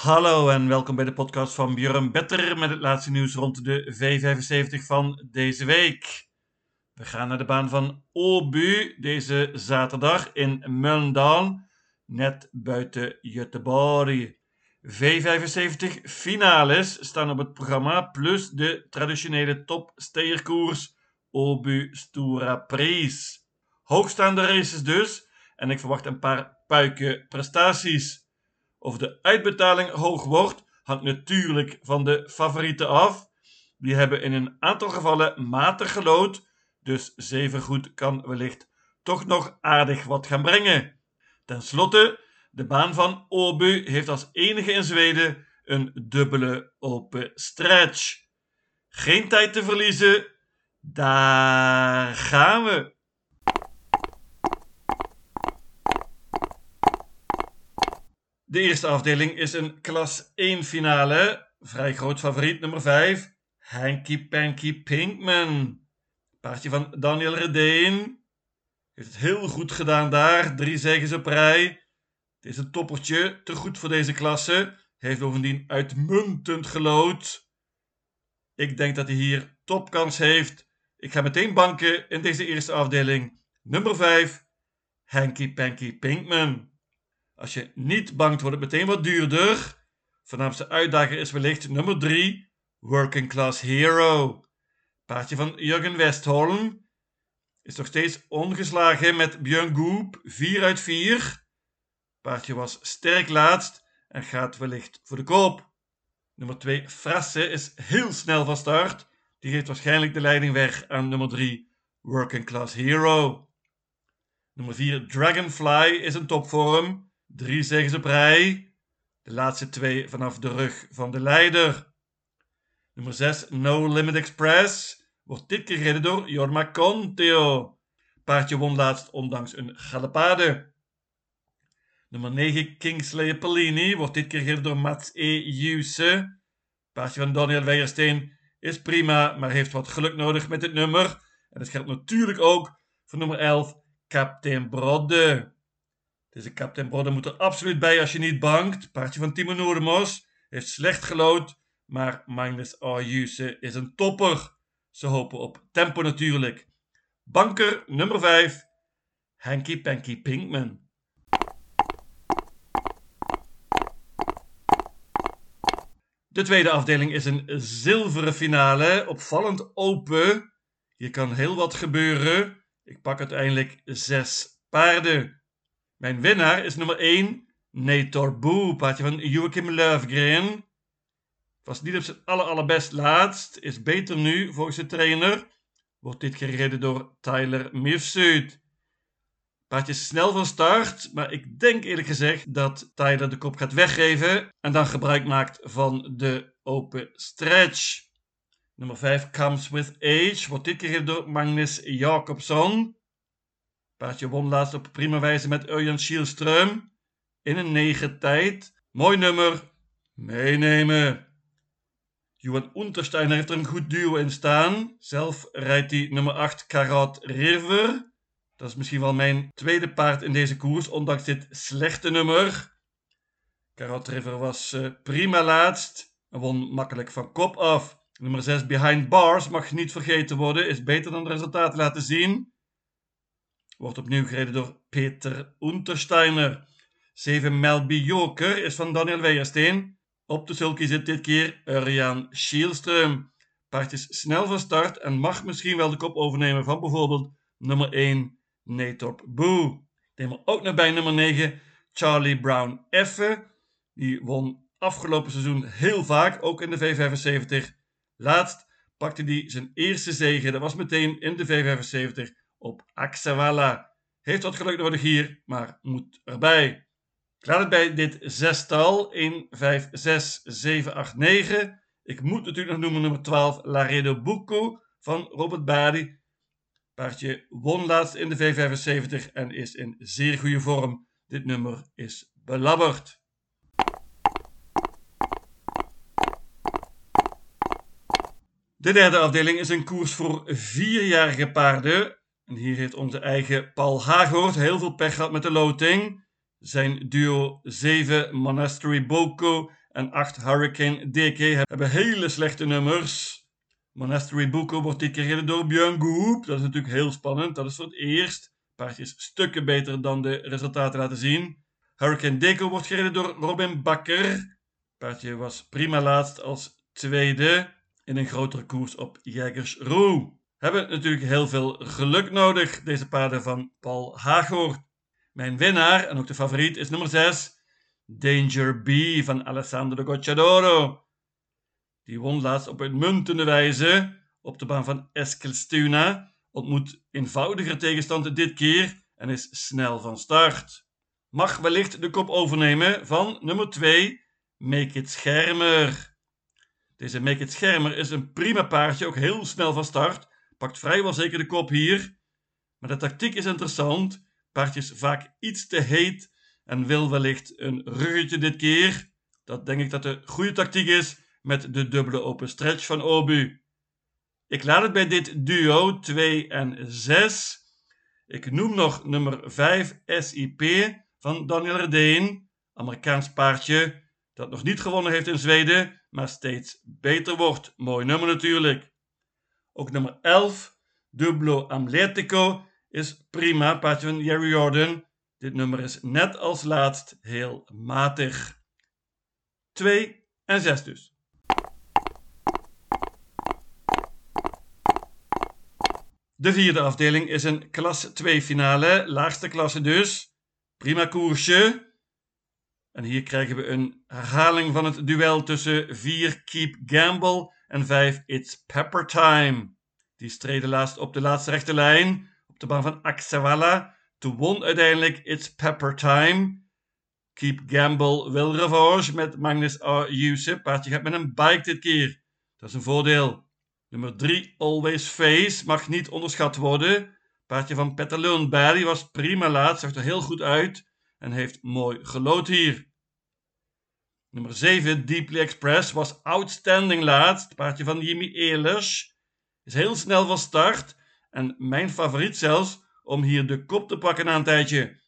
Hallo en welkom bij de podcast van Björn Better met het laatste nieuws rond de V75 van deze week. We gaan naar de baan van Åby deze zaterdag in Mölndal, net buiten Göteborg. V75 finales staan op het programma, plus de traditionele topsteerkoers Åby Stora Prijs. Hoogstaande races dus, en ik verwacht een paar puiken prestaties. Of de uitbetaling hoog wordt, hangt natuurlijk van de favorieten af. Die hebben in een aantal gevallen matig gelood, dus zeven goed kan wellicht toch nog aardig wat gaan brengen. Ten slotte, de baan van Åby heeft als enige in Zweden een dubbele open stretch. Geen tijd te verliezen, daar gaan we. De eerste afdeling is een klas 1 finale. Vrij groot favoriet nummer 5. Hanky Panky Pinkman. Paardje van Daniel Redeen. Heeft het heel goed gedaan daar. Drie zegens op rij. Het is een toppertje. Te goed voor deze klasse. Heeft bovendien uitmuntend gelood. Ik denk dat hij hier topkans heeft. Ik ga meteen banken in deze eerste afdeling. Nummer 5. Hanky Panky Pinkman. Als je niet bangt, wordt het meteen wat duurder. Voornaamste uitdager is wellicht nummer 3, Working Class Hero. Paardje van Jurgen Westholm is nog steeds ongeslagen met Björn Goop, 4 uit 4. Paardje was sterk laatst en gaat wellicht voor de koop. Nummer 2, Frasse, is heel snel van start. Die geeft waarschijnlijk de leiding weg aan nummer 3, Working Class Hero. Nummer 4, Dragonfly, is in topvorm. Drie zegens op rij. De laatste twee vanaf de rug van de leider. Nummer 6, No Limit Express. Wordt dit keer gereden door Jorma Conteo. Paardje won laatst ondanks een galopade. Nummer 9, Kingslayer Pellini. Wordt dit keer gereden door Mats E. Juse. Paardje van Daniel Weijersteen is prima, maar heeft wat geluk nodig met het nummer. En dat geldt natuurlijk ook voor nummer 11, Captain Brodde. Deze Captain Brodde moet er absoluut bij als je niet bangt. Paardje van Timo Noordemos heeft slecht gelood, maar Magnus Ayuse is een topper. Ze hopen op tempo natuurlijk. Banker nummer 5, Hanky Panky Pinkman. De tweede afdeling is een zilveren finale, opvallend open. Hier kan heel wat gebeuren. Ik pak uiteindelijk zes paarden. Mijn winnaar is nummer 1, Nator Boo, paardje van Joachim Löfgren. Was niet op zijn aller, allerbest laatst, is beter nu volgens de trainer. Wordt dit gereden door Tyler Mifsud. Paardje is snel van start, maar ik denk eerlijk gezegd dat Tyler de kop gaat weggeven en dan gebruik maakt van de open stretch. Nummer 5 Comes With Age wordt dit gereden door Magnus Jacobson. Paardje won laatst op prima wijze met Örjan Schielström. In een negen tijd. Mooi nummer. Meenemen. Johan Untersteiner heeft er een goed duo in staan. Zelf rijdt hij nummer 8 Karat River. Dat is misschien wel mijn tweede paard in deze koers, ondanks dit slechte nummer. Karat River was uh, prima laatst en won makkelijk van kop af. Nummer 6 Behind Bars mag niet vergeten worden, is beter dan de resultaten laten zien. Wordt opnieuw gereden door Peter Untersteiner. 7 Melby Joker is van Daniel Weijersteen. Op de sulky zit dit keer Urian Schielström. Paard is snel van start en mag misschien wel de kop overnemen van bijvoorbeeld nummer 1 Natorp Boo. Neem er ook nog bij nummer 9 Charlie Brown Effe. Die won afgelopen seizoen heel vaak, ook in de V75. Laatst pakte hij zijn eerste zege. Dat was meteen in de V75 op Axawala. Heeft wat geluk nodig hier, maar moet erbij. Ik laat het bij dit zestal. 1, 5, 6, 7, 8, 9. Ik moet natuurlijk nog noemen nummer 12, Laredo Bucco van Robert Badi. Paardje won laatst in de V75 en is in zeer goede vorm. Dit nummer is belabberd. De derde afdeling is een koers voor vierjarige paarden. En hier heeft onze eigen Paul Hagoort heel veel pech gehad met de loting. Zijn duo 7 Monastery Boko en 8 Hurricane DK hebben hele slechte nummers. Monastery Buko wordt dit keer gereden door Björn Goop. Dat is natuurlijk heel spannend. Dat is voor het eerst. Paardje is stukken beter dan de resultaten laten zien. Hurricane Deco wordt gereden door Robin Bakker. Paardje was prima laatst als tweede in een grotere koers op Jägersroe. Hebben natuurlijk heel veel geluk nodig, deze paarden van Paul Hagoort. Mijn winnaar en ook de favoriet is nummer 6, Danger B van Alessandro Gocciadoro. Die won laatst op uitmuntende wijze op de baan van Eskilstuna, ontmoet eenvoudiger tegenstander dit keer en is snel van start. Mag wellicht de kop overnemen van nummer 2, Make It Schermer. Deze Make It Schermer is een prima paardje, ook heel snel van start, pakt vrijwel zeker de kop hier. Maar de tactiek is interessant, paardje is vaak iets te heet en wil wellicht een ruggetje dit keer. Dat denk ik dat de goede tactiek is met de dubbele open stretch van Obu. Ik laat het bij dit duo 2 en 6. Ik noem nog nummer 5 SIP van Daniel Redeen, Amerikaans paardje dat nog niet gewonnen heeft in Zweden, maar steeds beter wordt. Mooi nummer natuurlijk. Ook nummer 11, Dublo Amletico, is prima, paardje Jerry Jordan. Dit nummer is net als laatst heel matig. 2 en 6 dus. De vierde afdeling is een klas 2 finale, laagste klasse dus. Prima koersje. En hier krijgen we een herhaling van het duel tussen 4 Keep Gamble en 5 It's Pepper Time. Die streden laatst op de laatste rechte lijn op de baan van Axawala. Toen won uiteindelijk It's Pepper Time. Keep Gamble wil revanche met Magnus A. Yusuf. Paardje gaat met een bike dit keer. Dat is een voordeel. Nummer 3, Always Face, mag niet onderschat worden. Paardje van Petter Lundberg was prima laat, zag er heel goed uit en heeft mooi gelood hier. Nummer 7, Deeply Express, was outstanding laatst. Paardje van Jimmy Ehlers is heel snel van start en mijn favoriet zelfs om hier de kop te pakken na een tijdje.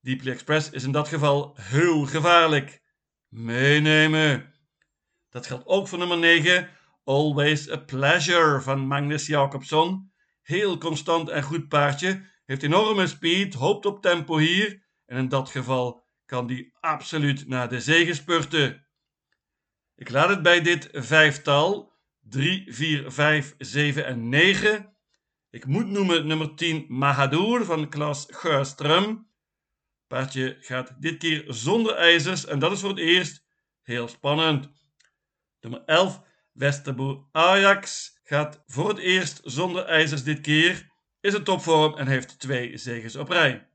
Deeply Express is in dat geval heel gevaarlijk. Meenemen. Dat geldt ook voor nummer 9, Always a Pleasure van Magnus Jacobson. Heel constant en goed paardje. Heeft enorme speed, hoopt op tempo hier. En in dat geval kan die absoluut naar de zege spurten. Ik laat het bij dit vijftal. 3, 4, 5, 7 en 9. Ik moet noemen nummer 10 Mahadour van Klas Geurström. Paardje gaat dit keer zonder ijzers en dat is voor het eerst heel spannend. Nummer 11 Westerboer Ajax gaat voor het eerst zonder ijzers dit keer, is in topvorm en heeft twee zegens op rij.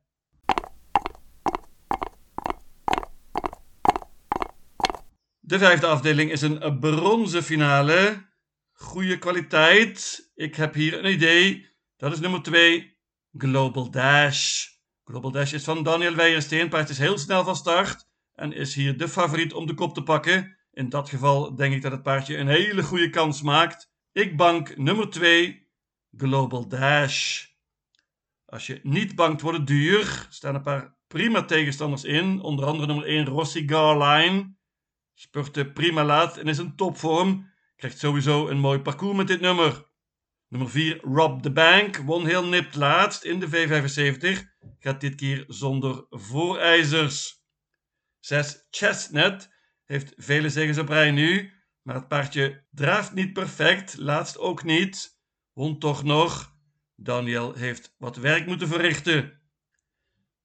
De vijfde afdeling is een bronzen finale. Goede kwaliteit. Ik heb hier een idee. Dat is nummer 2, Global Dash. Global Dash is van Daniel Weijersteen. Paard is heel snel van start en is hier de favoriet om de kop te pakken. In dat geval denk ik dat het paardje een hele goede kans maakt. Ik bank nummer 2, Global Dash. Als je niet bankt, wordt het duur. Staan een paar prima tegenstanders in. Onder andere nummer 1, Rossi Garline. Spurte prima laat en is een topvorm. Krijgt sowieso een mooi parcours met dit nummer. Nummer 4, Rob the Bank. Won heel nipt laatst in de V75. Gaat dit keer zonder voorijzers. 6, Chestnut heeft vele zegens op rij nu, maar het paardje draaft niet perfect, laatst ook niet. Won toch nog. Daniel heeft wat werk moeten verrichten.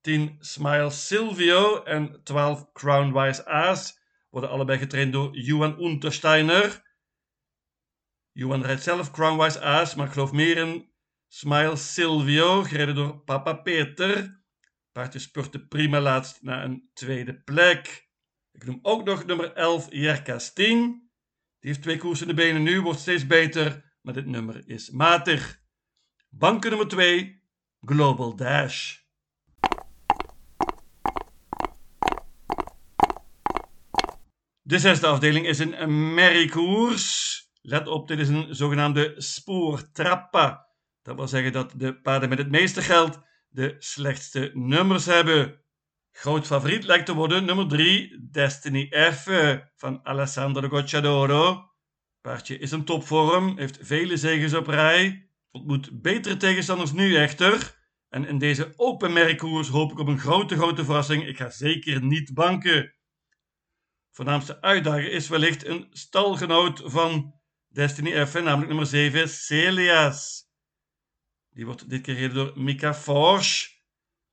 10 Smile Silvio en 12 Crownwise Aas worden allebei getraind door Johan Untersteiner. Johan rijdt zelf Crownwise Aas, maar ik geloof meer in Smile Silvio, gereden door Papa Peter. Paardje spurte prima laatst naar een tweede plek. Ik noem ook nog nummer 11 Jerka Sting. Die heeft twee koers in de benen nu, wordt steeds beter, maar dit nummer is matig. Banken nummer 2 Global Dash. De zesde afdeling is een merriekoers. Let op, dit is een zogenaamde spoortrappa. Dat wil zeggen dat de paarden met het meeste geld de slechtste nummers hebben. Groot favoriet lijkt te worden nummer 3, Destiny F van Alessandro Gocciadoro. Paardje is in topvorm, heeft vele zegens op rij, ontmoet betere tegenstanders nu echter. En in deze open merkkoers hoop ik op een grote, grote verrassing. Ik ga zeker niet banken. Voornaamste uitdager is wellicht een stalgenoot van Destiny F, namelijk nummer 7, Celias. Die wordt dit keer gereden door Mika Forge.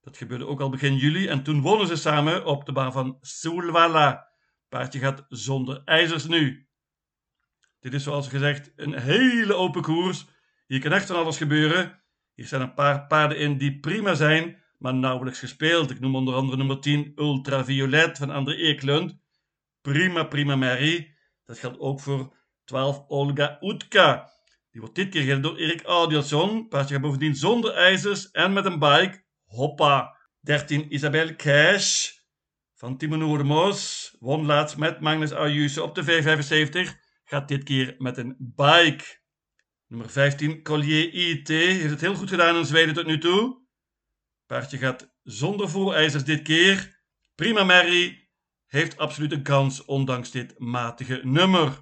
Dat gebeurde ook al begin juli en toen wonnen ze samen op de baan van Sulwala. Paardje gaat zonder ijzers nu. Dit is zoals gezegd een hele open koers. Hier kan echt van alles gebeuren. Hier zijn een paar paarden in die prima zijn, maar nauwelijks gespeeld. Ik noem onder andere nummer 10 Ultraviolet van André Eklund. Prima, prima Mary. Dat geldt ook voor 12 Olga Utka. Die wordt dit keer gereden door Erik Audielson. Paardje gaat bovendien zonder ijzers en met een bike. Hoppa. 13 Isabel Cash van Timo Noordemoos. Won laatst met Magnus Ayuse op de V75. Gaat dit keer met een bike. Nummer 15 Collier IT. Heeft het heel goed gedaan in Zweden tot nu toe. Paardje gaat zonder voorijzers dit keer. Prima Mary. Heeft absoluut een kans ondanks dit matige nummer.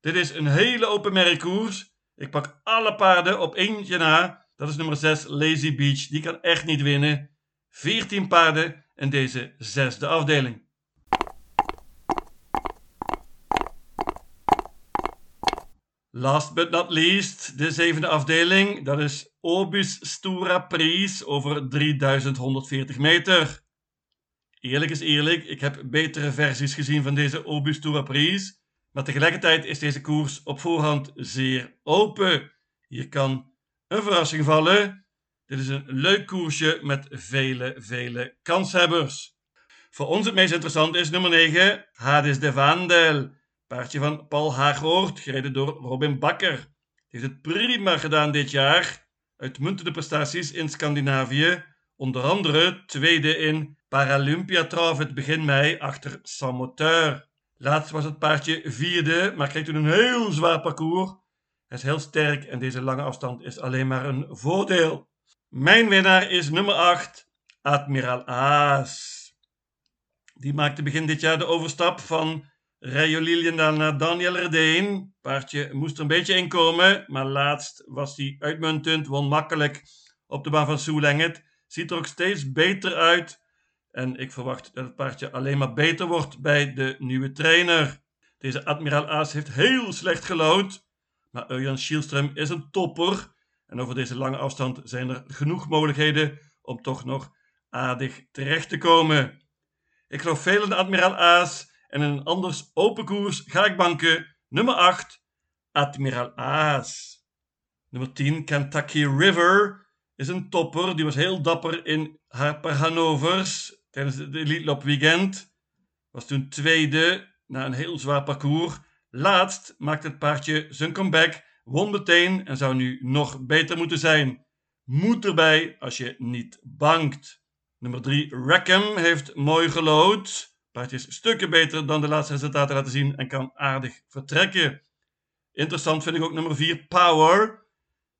Dit is een hele open merkkoers. Ik pak alle paarden op eentje na. Dat is nummer 6, Lazy Beach. Die kan echt niet winnen. 14 paarden in deze zesde afdeling. Last but not least, de zevende afdeling. Dat is Obus Stura Pries over 3140 meter. Eerlijk is eerlijk, ik heb betere versies gezien van deze Obus Stura Pries. Maar tegelijkertijd is deze koers op voorhand zeer open. Hier kan een verrassing vallen. Dit is een leuk koersje met vele, vele kanshebbers. Voor ons het meest interessant is nummer 9, Hades de Vandel. Paardje van Paul Haaghoort, gereden door Robin Bakker. Die heeft het prima gedaan dit jaar. Uitmuntende prestaties in Scandinavië. Onder andere tweede in Paralympia Travet begin mei achter Samoteur. Laatst was het paardje vierde, maar kreeg toen een heel zwaar parcours. Hij is heel sterk en deze lange afstand is alleen maar een voordeel. Mijn winnaar is nummer 8, Admiral Aas. Die maakte begin dit jaar de overstap van Rayo Liliendaal naar Daniel Redeen. Paardje moest er een beetje inkomen, maar laatst was hij uitmuntend, won makkelijk op de baan van Soelenget. Ziet er ook steeds beter uit. En ik verwacht dat het paardje alleen maar beter wordt bij de nieuwe trainer. Deze Admiraal Aas heeft heel slecht gelood. Maar Urjan Schielström is een topper. En over deze lange afstand zijn er genoeg mogelijkheden om toch nog aardig terecht te komen. Ik geloof veel in de Admiraal Aas. En in een anders open koers ga ik banken. Nummer 8, Admiraal Aas. Nummer 10, Kentucky River, is een topper. Die was heel dapper in haar per Hanovers tijdens de Elite Weekend. Was toen tweede na een heel zwaar parcours. Laatst maakte het paardje zijn comeback, won meteen en zou nu nog beter moeten zijn. Moet erbij als je niet bankt. Nummer 3, Rackham, heeft mooi gelood. Paardje is stukken beter dan de laatste resultaten laten zien en kan aardig vertrekken. Interessant vind ik ook nummer 4, Power.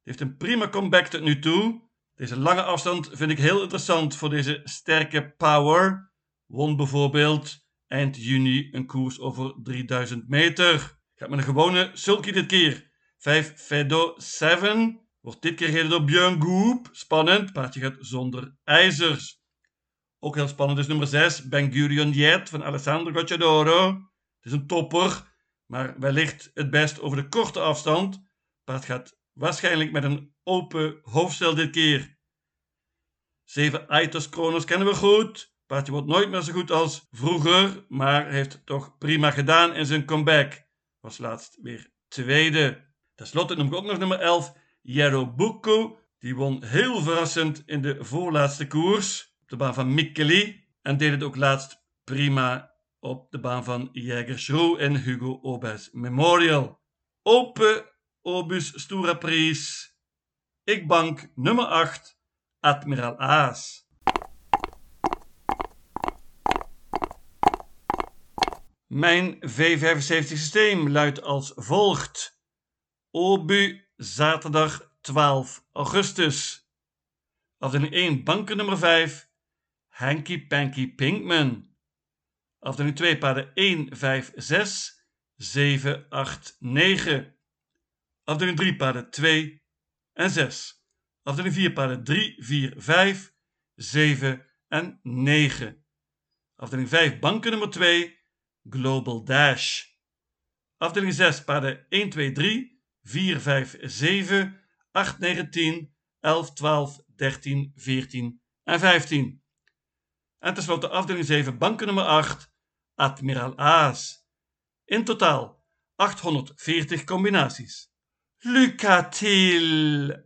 heeft een prima comeback tot nu toe. Deze lange afstand vind ik heel interessant voor deze sterke Power. Won bijvoorbeeld eind juni een koers over 3000 meter. Gaat met een gewone sulky dit keer. 5 Fedo 7 wordt dit keer gereden door Björn Goop. Spannend, paardje gaat zonder ijzers. Ook heel spannend is nummer 6, Ben Gurion Jet van Alessandro Gocciadoro. Het is een topper, maar wellicht het best over de korte afstand. Paard gaat waarschijnlijk met een open hoofdstel dit keer. 7 Aitos Kronos kennen we goed. Paardje wordt nooit meer zo goed als vroeger, maar heeft toch prima gedaan in zijn comeback. Was laatst weer tweede. Ten slotte noem ik ook nog nummer 11, Yerobuku. Die won heel verrassend in de voorlaatste koers op de baan van Mikkeli en deed het ook laatst prima op de baan van Jägersroe in Hugo Obes Memorial. Open Obus Stura Pries. Ik bank nummer 8, Admiraal Aas. Mijn V75 systeem luidt als volgt. Obu zaterdag 12 augustus. Afdeling 1 banken nummer 5 Hanky Panky Pinkman. Afdeling 2 paarden 1, 5, 6, 7, 8, 9. Afdeling 3 paarden 2 en 6. Afdeling 4 paarden 3, 4, 5, 7 en 9. Afdeling 5 banken nummer 2, Global Dash. Afdeling 6 paarden 1, 2, 3, 4, 5, 7, 8, 9, 10, 11, 12, 13, 14 en 15. En tenslotte afdeling 7 banken nummer 8, Admiraal Aas. In totaal 840 combinaties. Lycka till!